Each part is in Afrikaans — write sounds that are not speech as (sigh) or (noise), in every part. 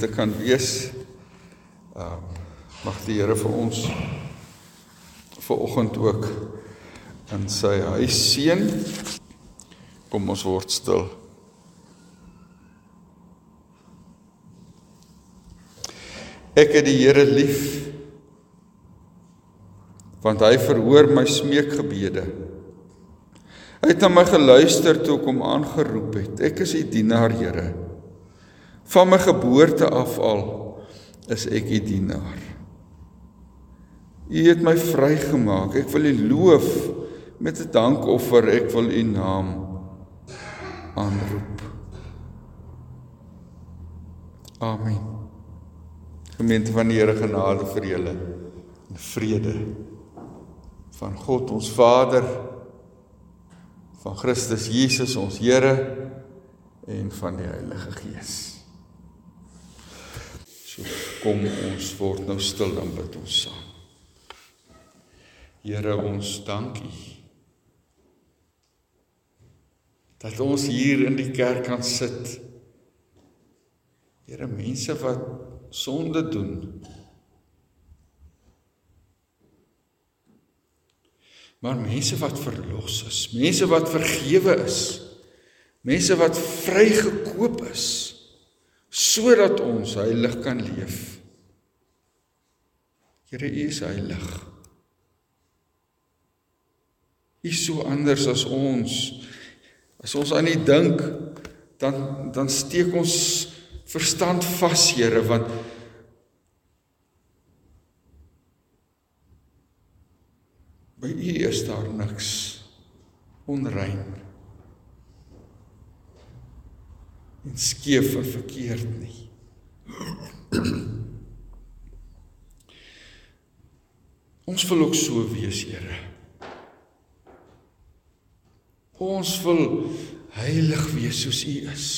te kan wees. Ehm uh, mag die Here vir ons vir oggend ook in sy huis seën. Kom ons word stil. Ek het die Here lief want hy verhoor my smeekgebede. Hy het na my geluister toe ek hom aangeroep het. Ek is u dienaar, Here. Van my geboorte af al is ek u dienaar. U het my vrygemaak. Ek wil u loof met 'n dankoffer. Ek wil u naam aanroep. Amen. Gemeente van die Here genade vir julle en vrede van God ons Vader van Christus Jesus ons Here en van die Heilige Gees. So kom ons word nou stil dan bid ons saam. Here ons dankie dat ons hier in die kerk kan sit. Here mense wat sonde doen maar mense wat verlos is, mense wat vergewe is, mense wat vrygekoop is sodat ons heilig kan leef. Here U is heilig. U is so anders as ons. As ons aan U dink, dan dan steek ons verstand vas, Here, want By U is daar niks onrein en skeef en verkeerd nie. Ons wil ook so wees, Here. Ons wil heilig wees soos U is.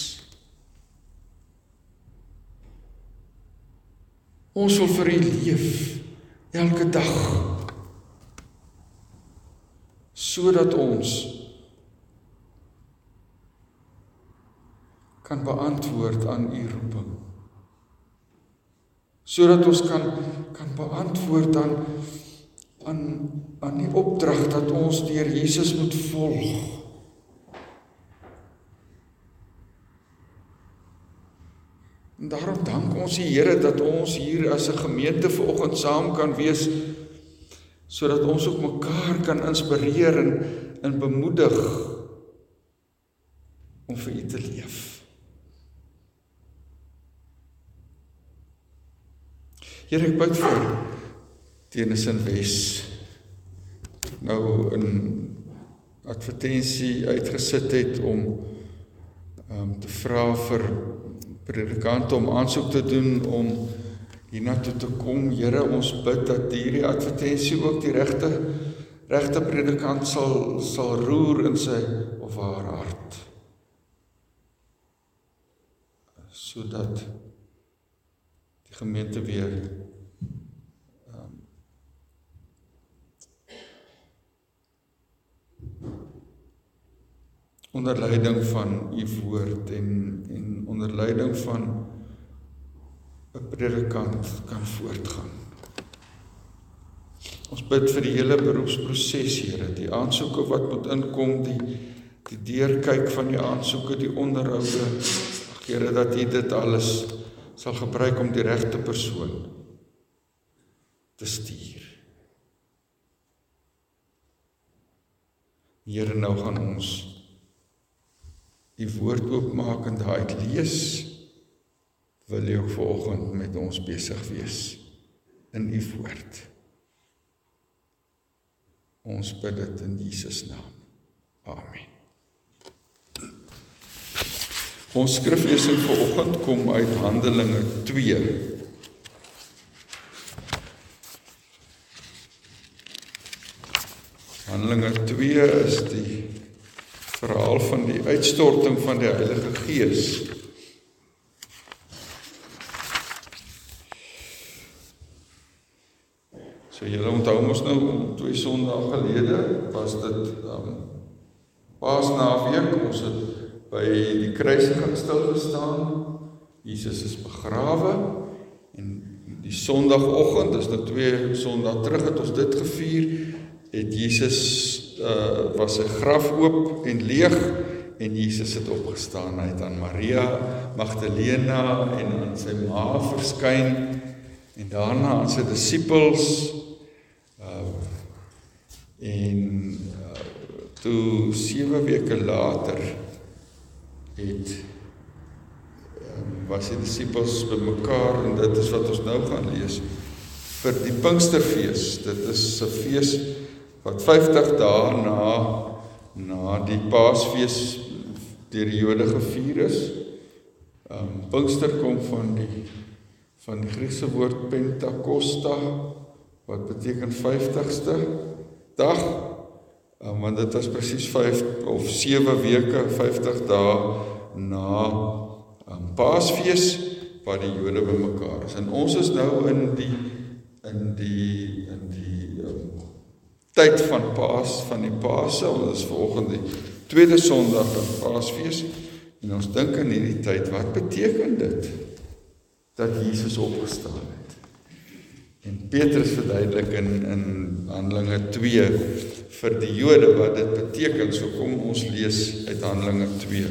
Ons wil vir U leef elke dag sodat ons kan beantwoord aan u roeping. Sodat ons kan kan beantwoord aan aan aan die opdrag dat ons deur Jesus moet volg. En daarom dank ons die Here dat ons hier as 'n gemeente vanoggend saam kan wees sodat ons ook mekaar kan inspireer en in bemoedig om vir U te leef. Here ek bid vir Tenison Wes nou 'n advertensie uitgesit het om um te vra vir predikante om aansoek te doen om hiernatoe te kom. Here, ons bid dat hierdie advertensie ook die regte regte predikant sal sal roer in sy of haar hart. Sodat gemeente weer um, onder leiding van u woord en en onder leiding van 'n predikant kan voortgaan. Ons bid vir die hele beroepsproses, Here, die aansoeke wat moet inkom, die die deurkyk van die aansoeke, die onderhoude. Ag Here, dat U dit alles sal gebruik om die regte persoon te stuur. Here, nou gaan ons die woord oopmaak en daai lees wil ook vanoggend met ons besig wees in u woord. Ons bid dit in Jesus naam. Amen. Ons skriflesing vir oggend kom uit Handelinge 2. Handelinge 2 is die verhaal van die uitstorting van die Heilige Gees So julle onthou mos nou twee Sondae gelede was dit um Paasnaweek ons het by die kruisiging stil gestaan. Jesus is begrawe en die Sondagoggend, dis nou twee Sondae terug het ons dit gevier, het Jesus uh was sy graf oop en leeg en Jesus het opgestaan. Hy het aan Maria Magdalena en aan sy ma verskyn en daarna aan sy disippels uh en uh, toe 7 weke later het um, was die disippels bymekaar en dit is wat ons nou gaan lees vir die Pinksterfees. Dit is 'n fees wat 50 dae na na die Paasfees deur die Jode gevier is. Um Pinkster kom van die van die Griekse woord Pentakosta wat beteken 50ste dag. Um, want dit was presies 5 of 7 weke, 50 dae na um, Paasfees waar die Jode bymekaar is. En ons is nou in die in die in die um, tyd van Paas van die Paase. Ons is volgende tweede Sondag van Paasfees en ons dink in hierdie tyd, wat beteken dit dat Jesus opgestaan het? En Petrus verduidelik in in Handelinge 2 vir die Jode wat dit beteken. So kom ons lees uit Handelinge 2.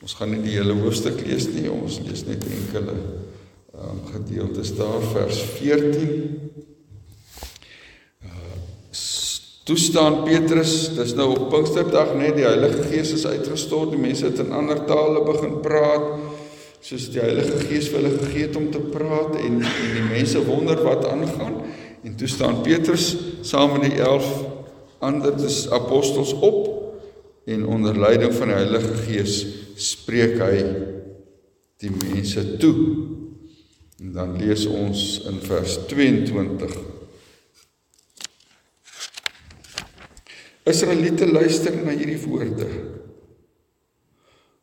Ons gaan nie die hele hoofstuk lees nie, ons lees net enkele um, gedeeltes daar vers 14. Uh, toe staan Petrus, dis nou op Pinksterdag net die Heilige Gees is uitgestort, die mense het in ander tale begin praat soos die Heilige Gees vir hulle gegee het om te praat en en die mense wonder wat aangaan en toe staan Petrus saam met die 11 ander apostels op en onder leiding van die Heilige Gees spreek hy die mense toe. En dan lees ons in vers 22. Israeliete luister na hierdie woorde.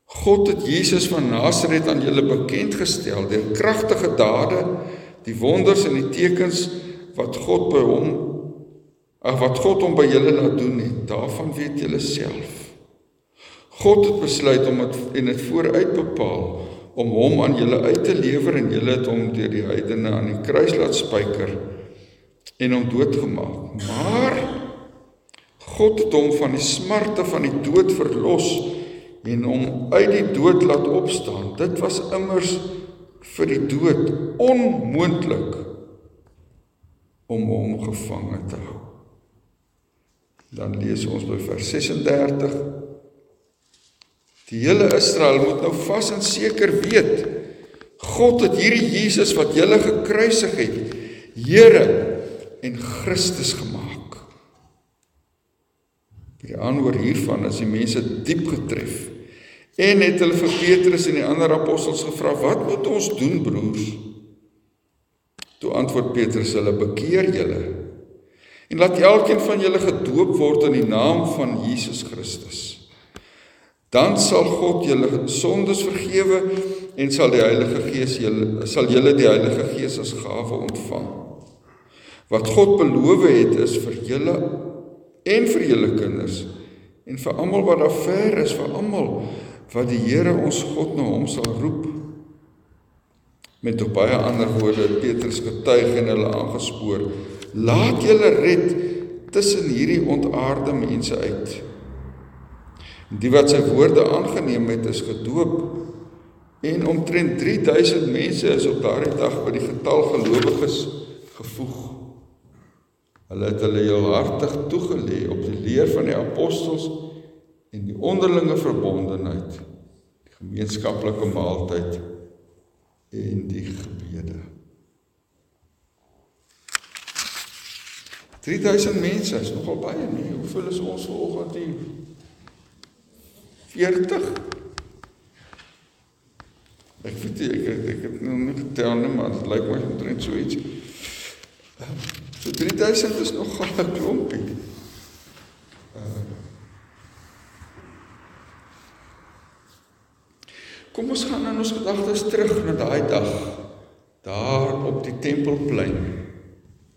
God het Jesus van Nasaret aan julle bekend gestel deur kragtige dade, die wonders en die tekens wat God by hom ag wat God hom by julle laat doen het. Daarvan weet julle self. God het besluit om dit en dit vooruit bepaal om hom aan julle uit te lewer en julle het hom deur die heidene aan die kruis laat spyker en hom doodgemaak. Maar God het hom van die smarte van die dood verlos en hom uit die dood laat opstaan. Dit was immers vir die dood onmoontlik om hom gevange te hou. Dan lees ons by vers 36 Die hele Israel moet nou vas en seker weet God het hierdie Jesus wat julle gekruisig het, Here en Christus gemaak. Die antwoord hiervan is die mense diep getref en het hulle vir Petrus en die ander apostels gevra: "Wat moet ons doen, broers?" Toe antwoord Petrus hulle: "Bekeer julle en laat elkeen van julle gedoop word in die naam van Jesus Christus." dan sal God julle sondes vergewe en sal die Heilige Gees julle sal julle die Heilige Gees as gawe ontvang. Wat God beloof het is vir julle en vir julle kinders en vir almal wat daar ver is, vir almal wat die Here ons God na hom sal roep. Met op baie ander woorde Petrus getuig en hulle aangespoor: Laat julle red tussen hierdie ontaarde mense uit. Die wat sy woorde aangeneem het is gedoop en omtrent 3000 mense is op daardie dag by die getal gelowiges gevoeg. Hulle het hulle heel hartig toegelê op die leer van die apostels en die onderlinge verbondenheid, die gemeenskaplike maaltyd en die gebede. 3000 mense is nogal baie nie. Hoeveel is ons vanoggend hier? 40 Ek weet nie, ek ek het nog nie getel nie, maar dit lyk my omtrent so iets. So 3000 is nog (laughs) 'n klompie. Kom ons gaan in ons gedagtes terug na daai dag daar op die tempelplein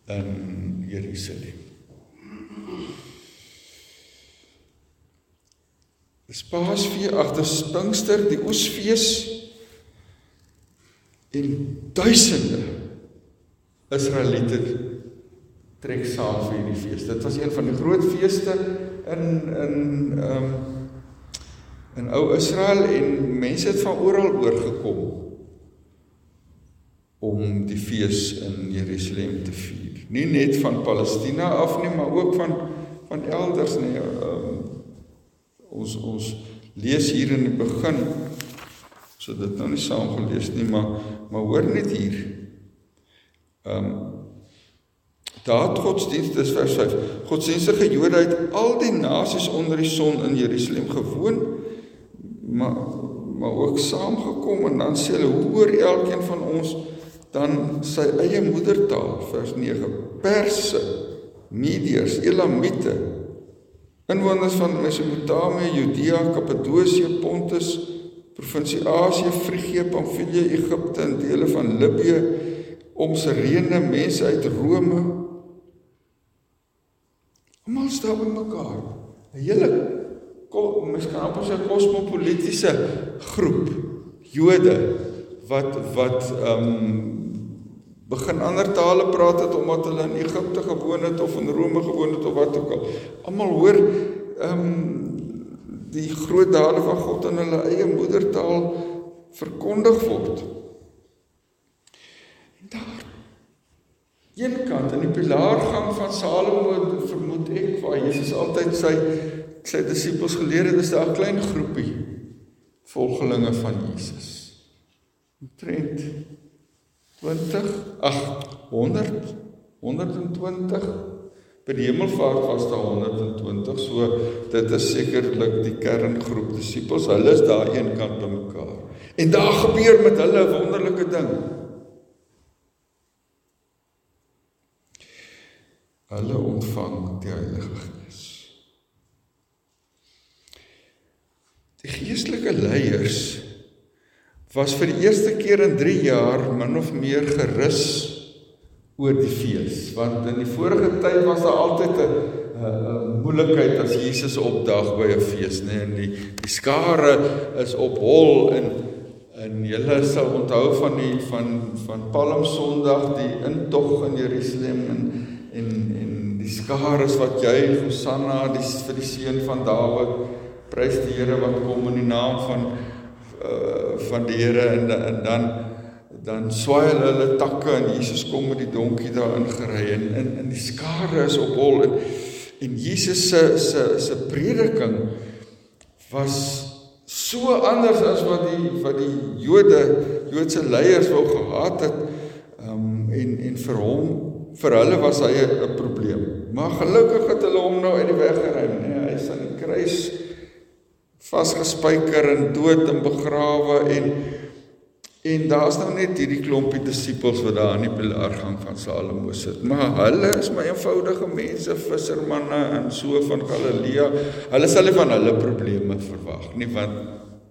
in Jerusalem. Dis Paasfees, ag, dis Pinkster, die Oesfees en duisende Israeliete trek saam vir hierdie fees. Dit was een van die groot feeste in in ehm um, in ou Israel en mense het van oral oorgekom om die fees in Jerusalem te vier. Nie net van Palestina af nie, maar ook van van elders nie. Um, ons ons lees hier in die begin so dit nou nie saam gelees nie, maar maar hoor net hier. Ehm um, Daar godsdienst is vers 5. Godsdienstige Jode het al die nasies onder die son in Jerusalem gewoon, maar maar ook saamgekom en dan sê hulle hoe oor elkeen van ons dan sy eie moedertaal vers 9 Perse Mediërs Elamite inwoners van Mesopotamië Judea Kappadosie Pontus provinsie Asië Frigië Pamfilië Egipte en dele van Libië om Sirene mense uit Rome. Almal staan by mekaar. 'n hele mens kan amper sê kosmopolitiese groep Jode wat wat ehm um, begin ander tale praat het omdat hulle in Egipte gewoon het of in Rome gewoon het of wat ook al. Almal hoor ehm um, die groot dade van God in hulle eie moedertaal verkondig word. En daar een kant in die pilaargang van Salomo vermoed ek waar Jesus altyd sy sy disippels geleer het, is daar 'n klein groepie volgelinge van Jesus. Omtrent 20 ag 100 120 by die hemelvaart was daar 120 so dit is sekerlik die kerngroep disippels. Hulle is daar een kant by mekaar. En daar gebeur met hulle 'n wonderlike ding. Hulle ontvang die Heilige Gees. Die geestelike leiers was vir die eerste keer in 3 jaar min of meer gerus oor die fees want in die vorige tyd was daar altyd 'n 'n moeilikheid as Jesus opdag by 'n fees nê nee, en die die skare is op hol en en julle sal onthou van die van van Palm Sondag die intog in Jerusalem en en en die skare wat juig Hosanna die vir die seun van Dawid prys die Here wat kom in die naam van uh, van die Here en, en dan dan swaai hulle hulle takke en Jesus kom met die donkie daar ingery en in in die skare is op hol. En en Jesus se se se prediking was so anders as wat die wat die Jode Joodse leiers wou gehad het. Um, en en vir hom vir hulle was hy 'n probleem. Maar gelukkig het hulle hom nou uit die weg geruim nee hy is aan die kruis vasgespijker en dood en begrawe en en daar's nou net hierdie klompie disippels wat daar aan die pilaargang van Salomo sit. Maar hulle is maar eenvoudige mense, vissermanne en so van Galilea. Hulle sal nie van hulle probleme verwag nie want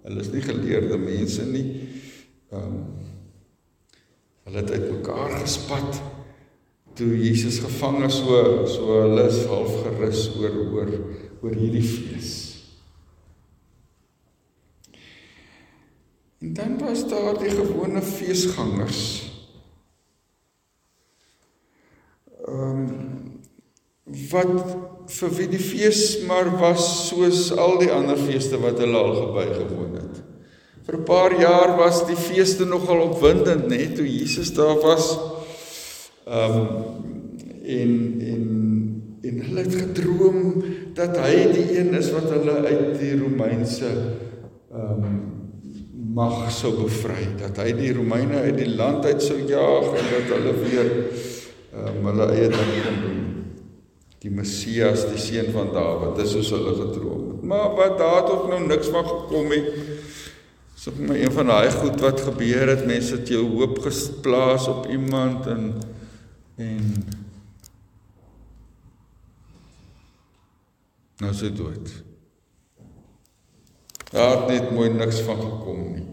hulle is nie geleerde mense nie. Ehm um, hulle het uitmekaar gespat toe Jesus gevang is so so hulle is half gerus oor oor oor hierdie fees. En dan was daar die gewone feesgangers. Ehm um, wat vir wie die fees maar was soos al die ander feeste wat hulle al bygewoon het. Vir 'n paar jaar was die feeste nogal opwindend, nê, toe Jesus daar was. Ehm um, en en en hulle het gedroom dat hy die een is wat hulle uit die Romeinse ehm um, mag sou bevry dat hy die Romeine uit die land uit sou jaag en dat hulle weer um, hulle eie ding kon doen. Die Messias, die seun van Dawid, dis soos hulle gedroom het. Maar wat daar tot nou niks van gekom het. So vir my een van daai goed wat gebeur het, mense het jou hoop geplaas op iemand en en nou se dood. Daar het net mooi niks van gekom nie.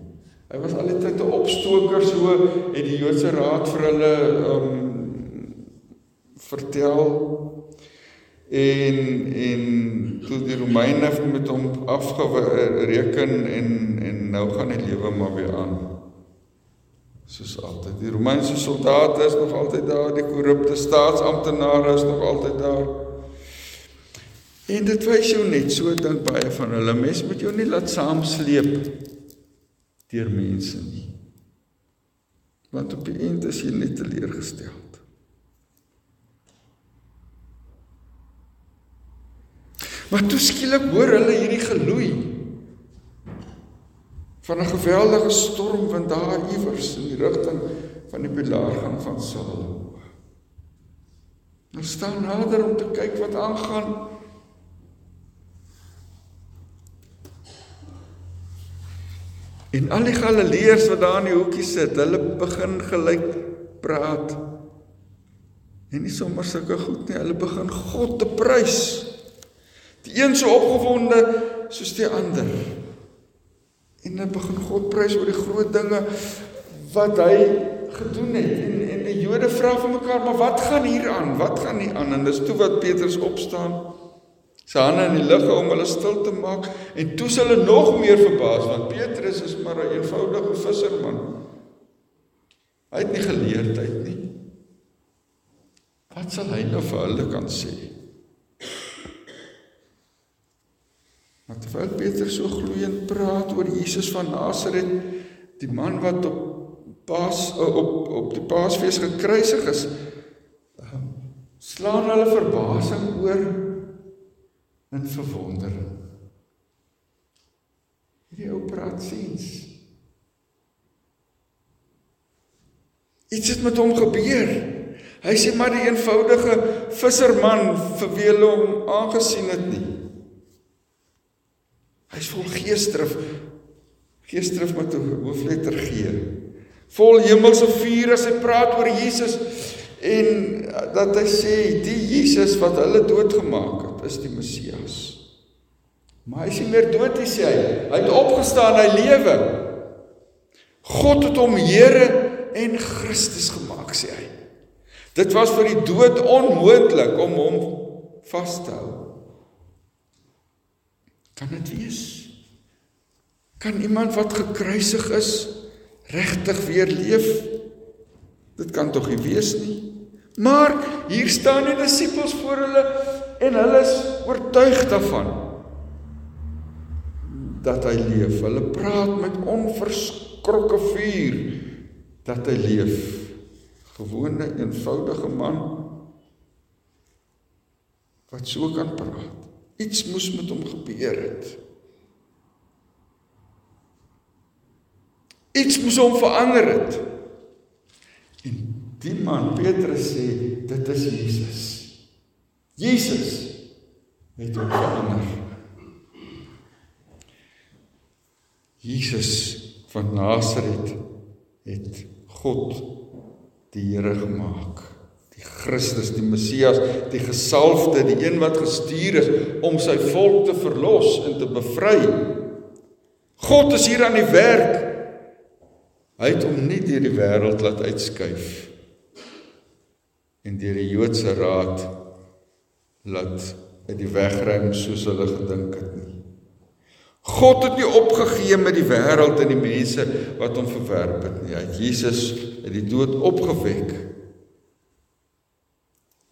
Hy was al die tyd 'n opstoker so het die Joodse raad vir hulle um vertel. en en toe die Romeine met hom afgereken en en nou gaan die lewe maar weer aan. Soos altyd. Die Romeinse soldate is nog altyd daar, die korrupte staatsamptenare is nog altyd daar. En dit wys jou net so dink baie van hulle mes moet jou nie laat saamsleep deur mense nie. Want op die einde is jy net teleurgestel. Maar toe skielik hoor hulle hierdie geloei van 'n geweldige stormwind daar iewers in die rigting van die belaargang van Saul. Hulle staan nader om te kyk wat aangaan. En al die Galileërs wat daar in die hoekie sit, hulle begin gelyk praat. En nie sommer sulke goed nie, hulle begin God te prys. Die een so opgewonde soos die ander. En hulle begin God prys oor die groot dinge wat hy gedoen het. En en die Jode vra vir mekaar, "Maar wat gaan hier aan? Wat gaan nie aan?" En dis toe wat Petrus opstaan. Sy hande in die lug om hulle stil te maak en toe s hulle nog meer verbaas want Petrus is maar 'n eenvoudige visserman. Hy het nie geleerdheid nie. Wat sal hy nou vir hulle kan sê? Maar terwyl Petrus so gloeiend praat oor Jesus van Nasaret, die man wat op Paas op op die Paasfees gekruisig is, ehm, slaan hulle verbasing oor in verwondering. Hierdie ou praat sins. Iets het met hom gebeur. Hy sê maar die eenvoudige visserman vir wie hulle hom aangesien het nie. Hy's vol geesdrif. Geesdrif met 'n hoofletter G. Vol hemelse vuur as hy praat oor Jesus en dat hy sê die Jesus wat hulle doodgemaak het, is die Messias. Maar hy is nie meer dood nie sê hy. Hy het opgestaan, hy lewe. God het hom Here en Christus gemaak sê hy. Dit was vir die dood onmoontlik om hom vas te hou. Kan dit wees? Kan iemand wat gekruisig is regtig weer leef? Dit kan tog nie wees nie. Maar hier staan die disippels voor hulle en hulle is oortuig daarvan dat hy leef. Hulle praat met onverskrokke vuur dat hy leef. Gewone eenvoudige man wat so kan praat. Iets moes met hom gebeur het. Iets moes hom verander het. En die man Petrus sê dit is Jesus. Jesus het hom verander. Jesus van Nasaret het God die Here gemaak die Christus, die Messias, die gesalfde, die een wat gestuur is om sy volk te verlos en te bevry. God is hier aan die werk. Hy het hom nie deur die wêreld laat uitskuif en deur die Joodse raad laat uit die wegruim soos hulle gedink het nie. God het nie opgegee met die wêreld en die mense wat hom verwerp het nie. Hy het Jesus uit die dood opgewek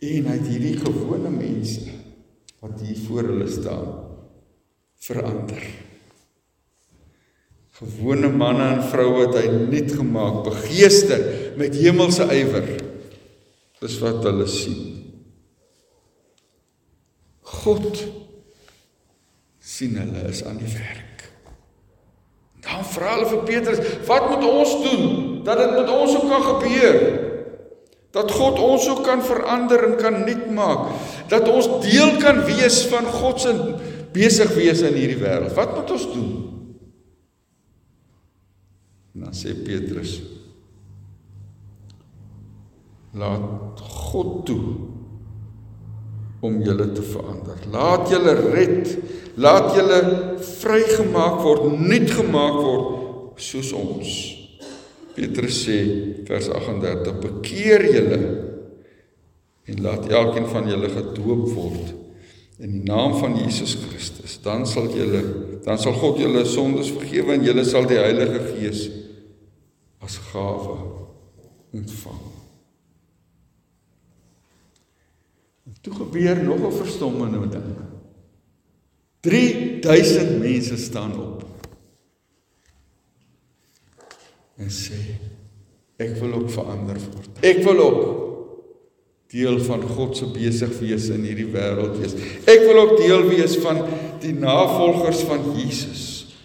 En hy het hierdie gewone mense wat hier voor hulle staan verander. Gewone manne en vroue wat hy nuut gemaak, begeester met hemelse ywer. Dis wat hulle sien. God sien hulle is aan die werk. Dan vra hulle vir Petrus, "Wat moet ons doen dat dit met ons ook kan gebeur?" dat God ons ook kan verander en kan nuut maak dat ons deel kan wees van God se besig wees in hierdie wêreld wat moet ons doen en dan sê Petrus laat God toe om julle te verander. Laat julle red. Laat julle vrygemaak word nuut gemaak word soos ons. Petrus sê vers 38: "Bekeer julle en laat elkeen van julle gedoop word in die naam van Jesus Christus, dan sal julle dan sal God julle sondes vergewe en julle sal die Heilige Gees as gawe ontvang. En toe gebeur nog 'n verstommende ding. 3000 mense staan op. En sê ek wil ook verander word. Ek wil ook deel van God se besig wees in hierdie wêreld wees. Ek wil ook deel wees van die navolgers van Jesus.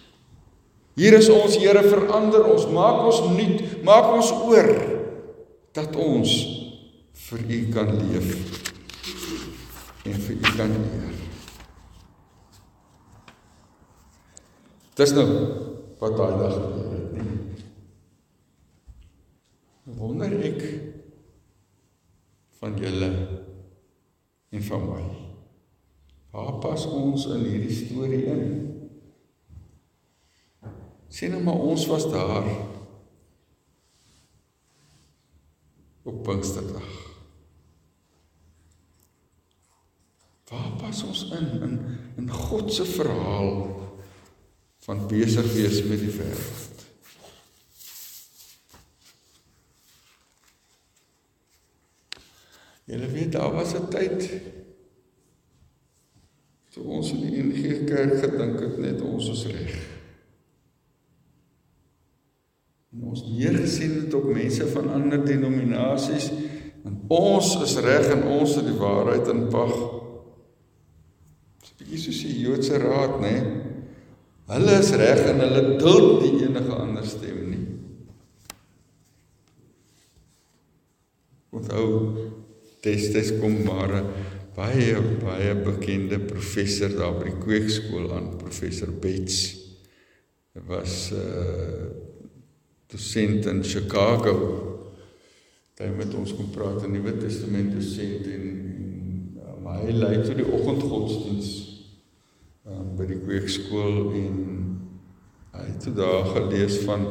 Hier is ons Here verander ons, maak ons nuut, maak ons oor dat ons vir U kan leef en vir U kan leer. Dis nou wat daai dag gebeur het, nie? Wonder ek van julle en van my. Waar pas ons in hierdie storie in? Sien nou maar ons was daar op Pinksterdag. Waar pas ons in in in God se verhaal van besig wees met die wêreld? Julle weet daar was 'n tyd toe ons in die NG Kerk gedink het net ons is reg. Ons neergesien het op mense van ander denominasies en ons is reg en ons het die waarheid in pag. Soos die Joodse raad, nê? Hulle is reg en hulle duld die enige ander stem nie. Onthou destyds kom maar baie baie bekende professor daar by die kweekskool aan professor Bets hy was 'n uh, dosent in Chicago hy met ons kom praat 'n Nuwe Testament dosent en, en um, hy lei toe die oggendgodsdiens um, by die kweekskool en hy het daar gelees van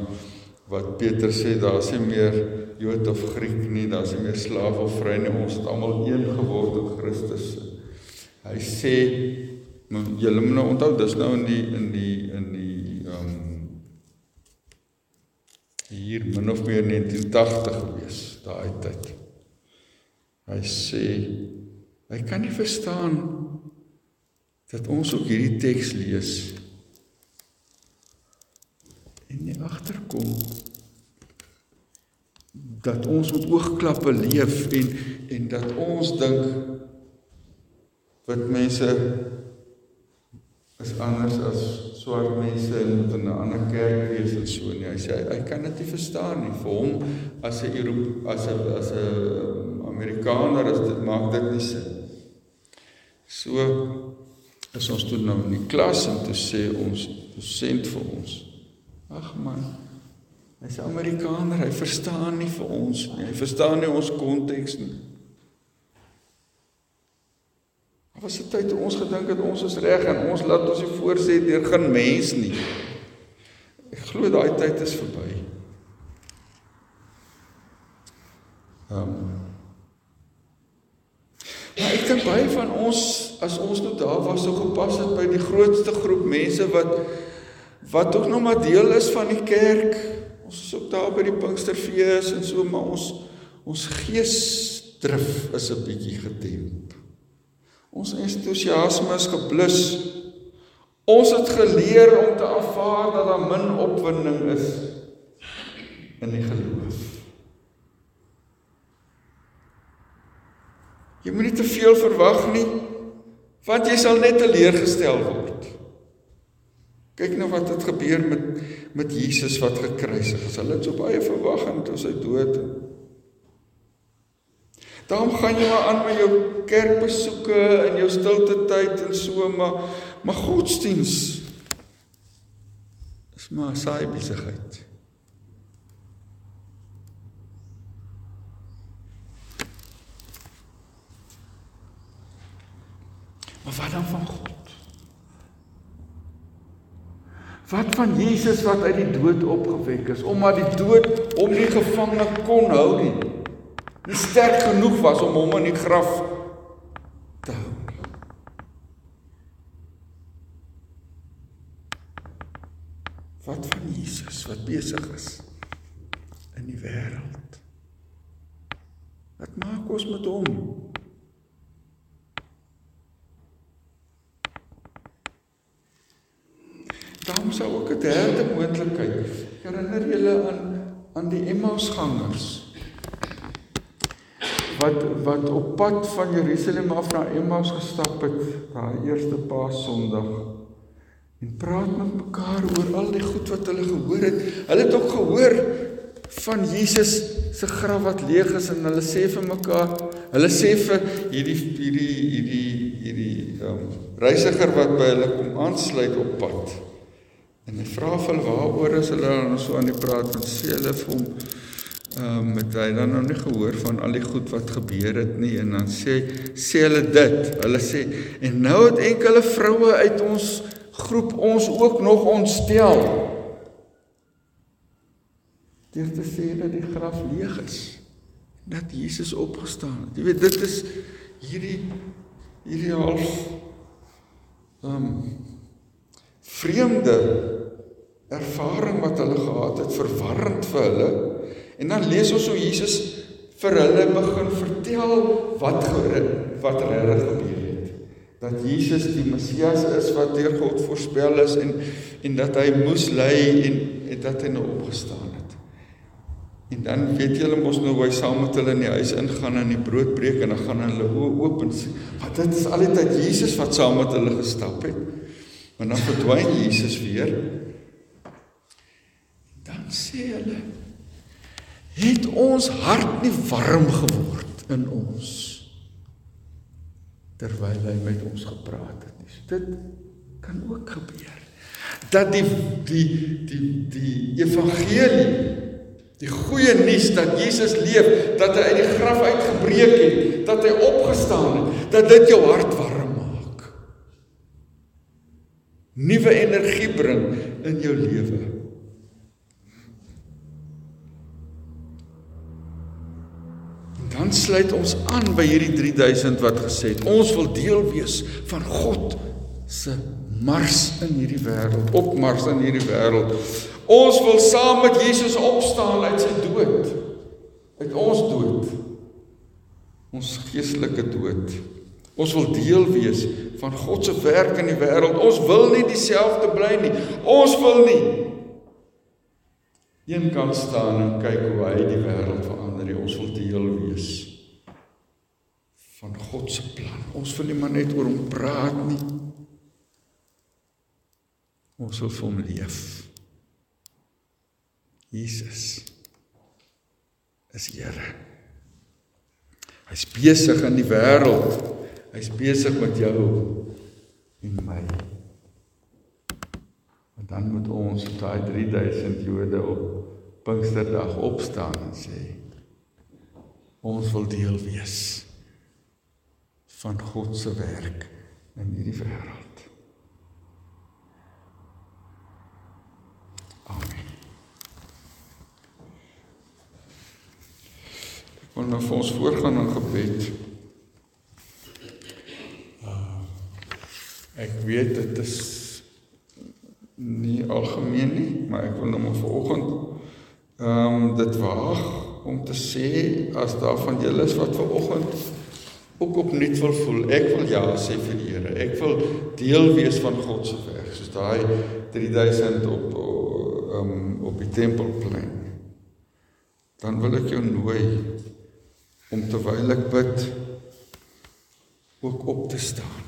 wat Petrus sê daar's nie meer Jood of Griek nie, daar's nie meer slaaf of vry nie, ons het almal een geword in Christus. Hy sê julle moet nou onthou dis nou in die in die in die um, hier min of meer 1980 gewees, daai tyd. Hy sê hy kan nie verstaan dat ons ook hierdie teks lees en nie agterkom dat ons met oogklappe leef en en dat ons dink wat mense is anders as swart mense en moet in 'n ander kerk wees en so nie. Hy sê hy, hy kan dit nie verstaan nie. Vir hom as 'n Europe as 'n as 'n Amerikaner is dit maak dit nie sin. So is ons toe nou in die klas en toe sê ons dosent vir ons Ag man. Hy's 'n Amerikaner, hy verstaan nie vir ons nie. Hy verstaan nie ons konteks nie. Daar was 'n tyd toe ons gedink het ons is reg en ons laat ons nie voorsê deur geen mens nie. Ek glo daai tyd is verby. Ehm um, Maar ek dink baie van ons as ons nou daar was so gepas het by die grootste groep mense wat wat ook nog maar deel is van die kerk. Ons is ook daar by die Pinksterfees en so maar ons ons geesdrif is 'n bietjie gedemp. Ons entoesiasme is geblus. Ons het geleer om te aanvaar dat daar min opwinding is in die geloof. Jy moenie te veel verwag nie, want jy sal net teleurgestel word. Kyk nou wat het gebeur met met Jesus wat gekruisig is. Hulle het so baie verwag en toe sy dood. Daarom gaan jy maar aan met jou kerkbesoeke en jou stilte tyd en so maar maar godsdiens is maar saai besigheid. Maar wat dan van God? Wat van Jesus wat uit die dood opgewek is, omdat die dood hom nie gevangene kon hou nie. Nie sterk genoeg was om hom in die graf te hou nie. Wat van Jesus wat besig is in die wêreld? Wat maak ons met hom? Sou ook 'n derde moontlikheid. Herinner julle aan aan die Emmausgangers wat wat op pad van Jerusalem af na Emmaus gestap het daai eerste Paasondag en praat met mekaar oor al die goed wat hulle gehoor het. Hulle het ook gehoor van Jesus se graf wat leeg is en hulle sê vir mekaar, hulle sê vir hierdie hierdie hierdie hierdie ehm um, reisiger wat by hulle kom aansluit op pad. En hy vra vir hulle waaroor is hulle dan so aan die praat en sê hulle vir hom ehm um, het hy dan nog nie gehoor van al die goed wat gebeur het nie en dan sê sê hulle dit. Hulle sê en nou het enkele vroue uit ons groep ons ook nog ontstel. Deur te sê dat die graf leeg is dat Jesus opgestaan het. Jy weet dit is hierdie hierdie half ehm um, vreemde ervaring wat hulle gehad het verwarrend vir hulle. En dan lees ons hoe Jesus vir hulle begin vertel wat wat regtig gebeur het. Dat Jesus die Messias is wat deur God voorspel is en en dat hy moes ly en, en dat hy nou opgestaan het. En dan weet julle mos nou hoe hy saam met hulle in die huis ingaan en die brood breek en dan gaan hulle oë oop en sê, "Wat dit is al die tyd Jesus wat saam met hulle gestap het." Maar dan verdwyn Jesus weer sê hulle het ons hart nie warm geword in ons terwyl hy met ons gepraat het nie. So dit kan ook gebeur. Dat die die die die evangelie die goeie nuus dat Jesus leef, dat hy uit die graf uitgebreek het, dat hy opgestaan het, dat dit jou hart warm maak. Nuwe energie bring in jou lewe. Dan sluit ons aan by hierdie 3000 wat gesê het ons wil deel wees van God se mars in hierdie wêreld, opmars in hierdie wêreld. Ons wil saam met Jesus opstaan uit sy dood. Uit ons dood. Ons geestelike dood. Ons wil deel wees van God se werk in die wêreld. Ons wil nie dieselfde bly nie. Ons wil nie een kan staan en kyk hoe hy die wêreld verander. Ons wil deel wees van God se plan. Ons wil nie maar net oor hom praat nie. Ons wil vir hom leef. Jesus is Here. Hy's besig in die wêreld. Hy's besig met jou en my dan moet ons daai 3000 Jode op Pinksterdag opstaan en sê ons wil deel wees van God se werk in hierdie wêreld. Amen. Ek wil nou vir ons voorgaan in gebed. Uh, ek weet dit is nie algemeen nie, maar ek wil nou maar vanoggend ehm um, dit waag om te sê as daar van julle is wat vanoggend ook opnuut wil voel, ek wil ja sê vir die Here. Ek wil deel wees van God se werk, soos daai 3000 op ehm um, op die tempelplein. Dan wil ek jou nooi om terwyl ek bid ook op te staan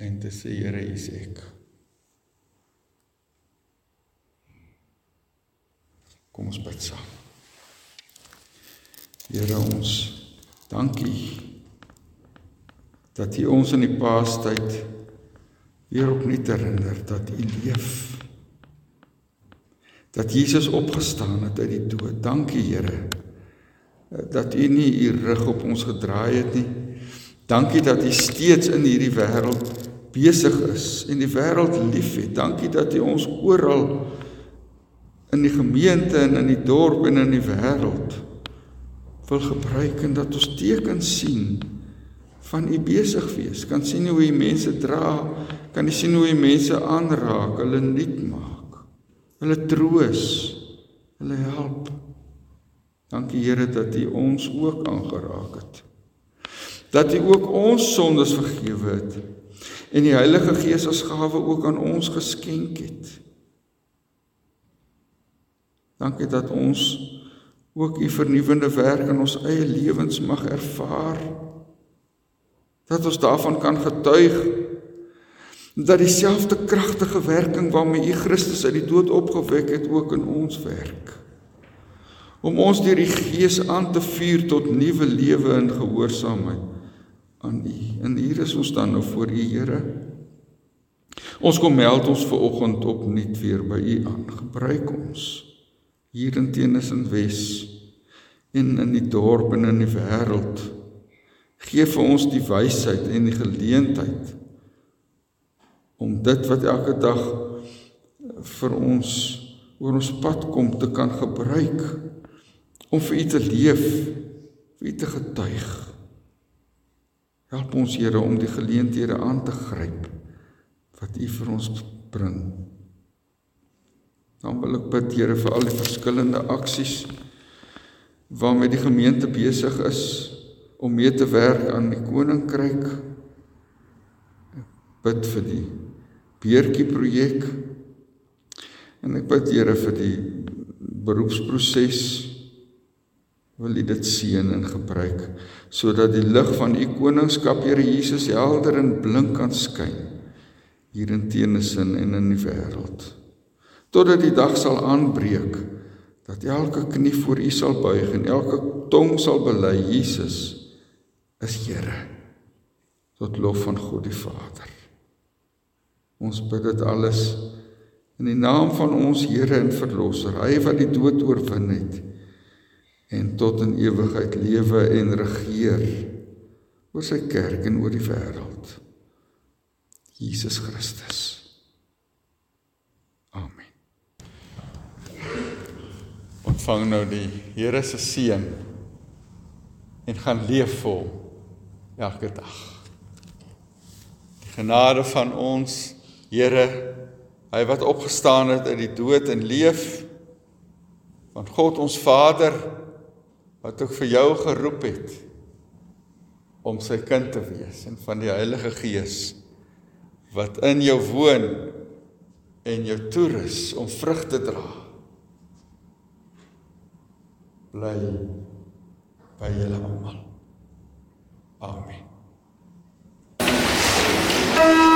en te sê Here, hier is ek. Kom ons bid saam. Here ons dankie dat U ons in die Paastyd weer opnuut herinner dat U leef. Dat Jesus opgestaan het uit die dood. Dankie Here dat U nie U rug op ons gedraai het nie. Dankie dat U steeds in hierdie wêreld besig is en die wêreld liefhet. Dankie dat U ons oral in die gemeente en in die dorp en in die wêreld wil gebruik en dat ons tekens sien van u besig wees. Kan sien hoe u mense dra kan jy sien hoe jy mense aanraak, hulle nuut maak. Hulle troos, hulle help. Dankie Here dat U ons ook aangeraak het. Dat U ook ons sondes vergewe het en die Heilige Gees as gawe ook aan ons geskenk het. Dankie dat ons ook U vernuwende werk in ons eie lewens mag ervaar. Dat ons daarvan kan getuig dat dieselfde kragtige werking waarmee U Christus uit die dood opgewek het ook in ons werk. Om ons deur die Gees aan te vuur tot nuwe lewe in gehoorsaamheid aan U. En hier is ons dan nou voor U Here. Ons kom meld ons ver oggend opnuut weer by U aan. Gebruik ons hier in Tenis en Wes en in die dorp en in die wêreld. Geef vir ons die wysheid en die geleentheid om dit wat elke dag vir ons oor ons pad kom te kan gebruik om vir u te leef, vir u te getuig. Help ons Here om die geleenthede aan te gryp wat u vir ons bring. Dan wil ek bid Here vir al die verskillende aksies waarmee die gemeente besig is om mee te werk aan die koninkryk. Bid vir die beertjie projek. En ek bid Here vir die beroepsproses wil U dit seën en gebruik sodat die lig van U koningskap Here Jesus helder en blink kan skyn hier in Teenesin en in die wêreld. Totdat die dag sal aanbreek dat elke knie voor U sal buig en elke tong sal bely Jesus is Here tot lof van God die Vader. Ons bid dit alles in die naam van ons Here en Verlosser, hy wat die dood oorwin het en tot in ewigheid lewe en regeer oor sy kerk en oor die wêreld. Jesus Christus. Amen. Ontvang nou die Here se seën en gaan leef vol elke dag. Die genade van ons Here, hy wat opgestaan het uit die dood en leef van God ons Vader wat ook vir jou geroep het om sy kind te wees en van die Heilige Gees wat in jou woon en jou toerus om vrug te dra bly by julle almal. Amen.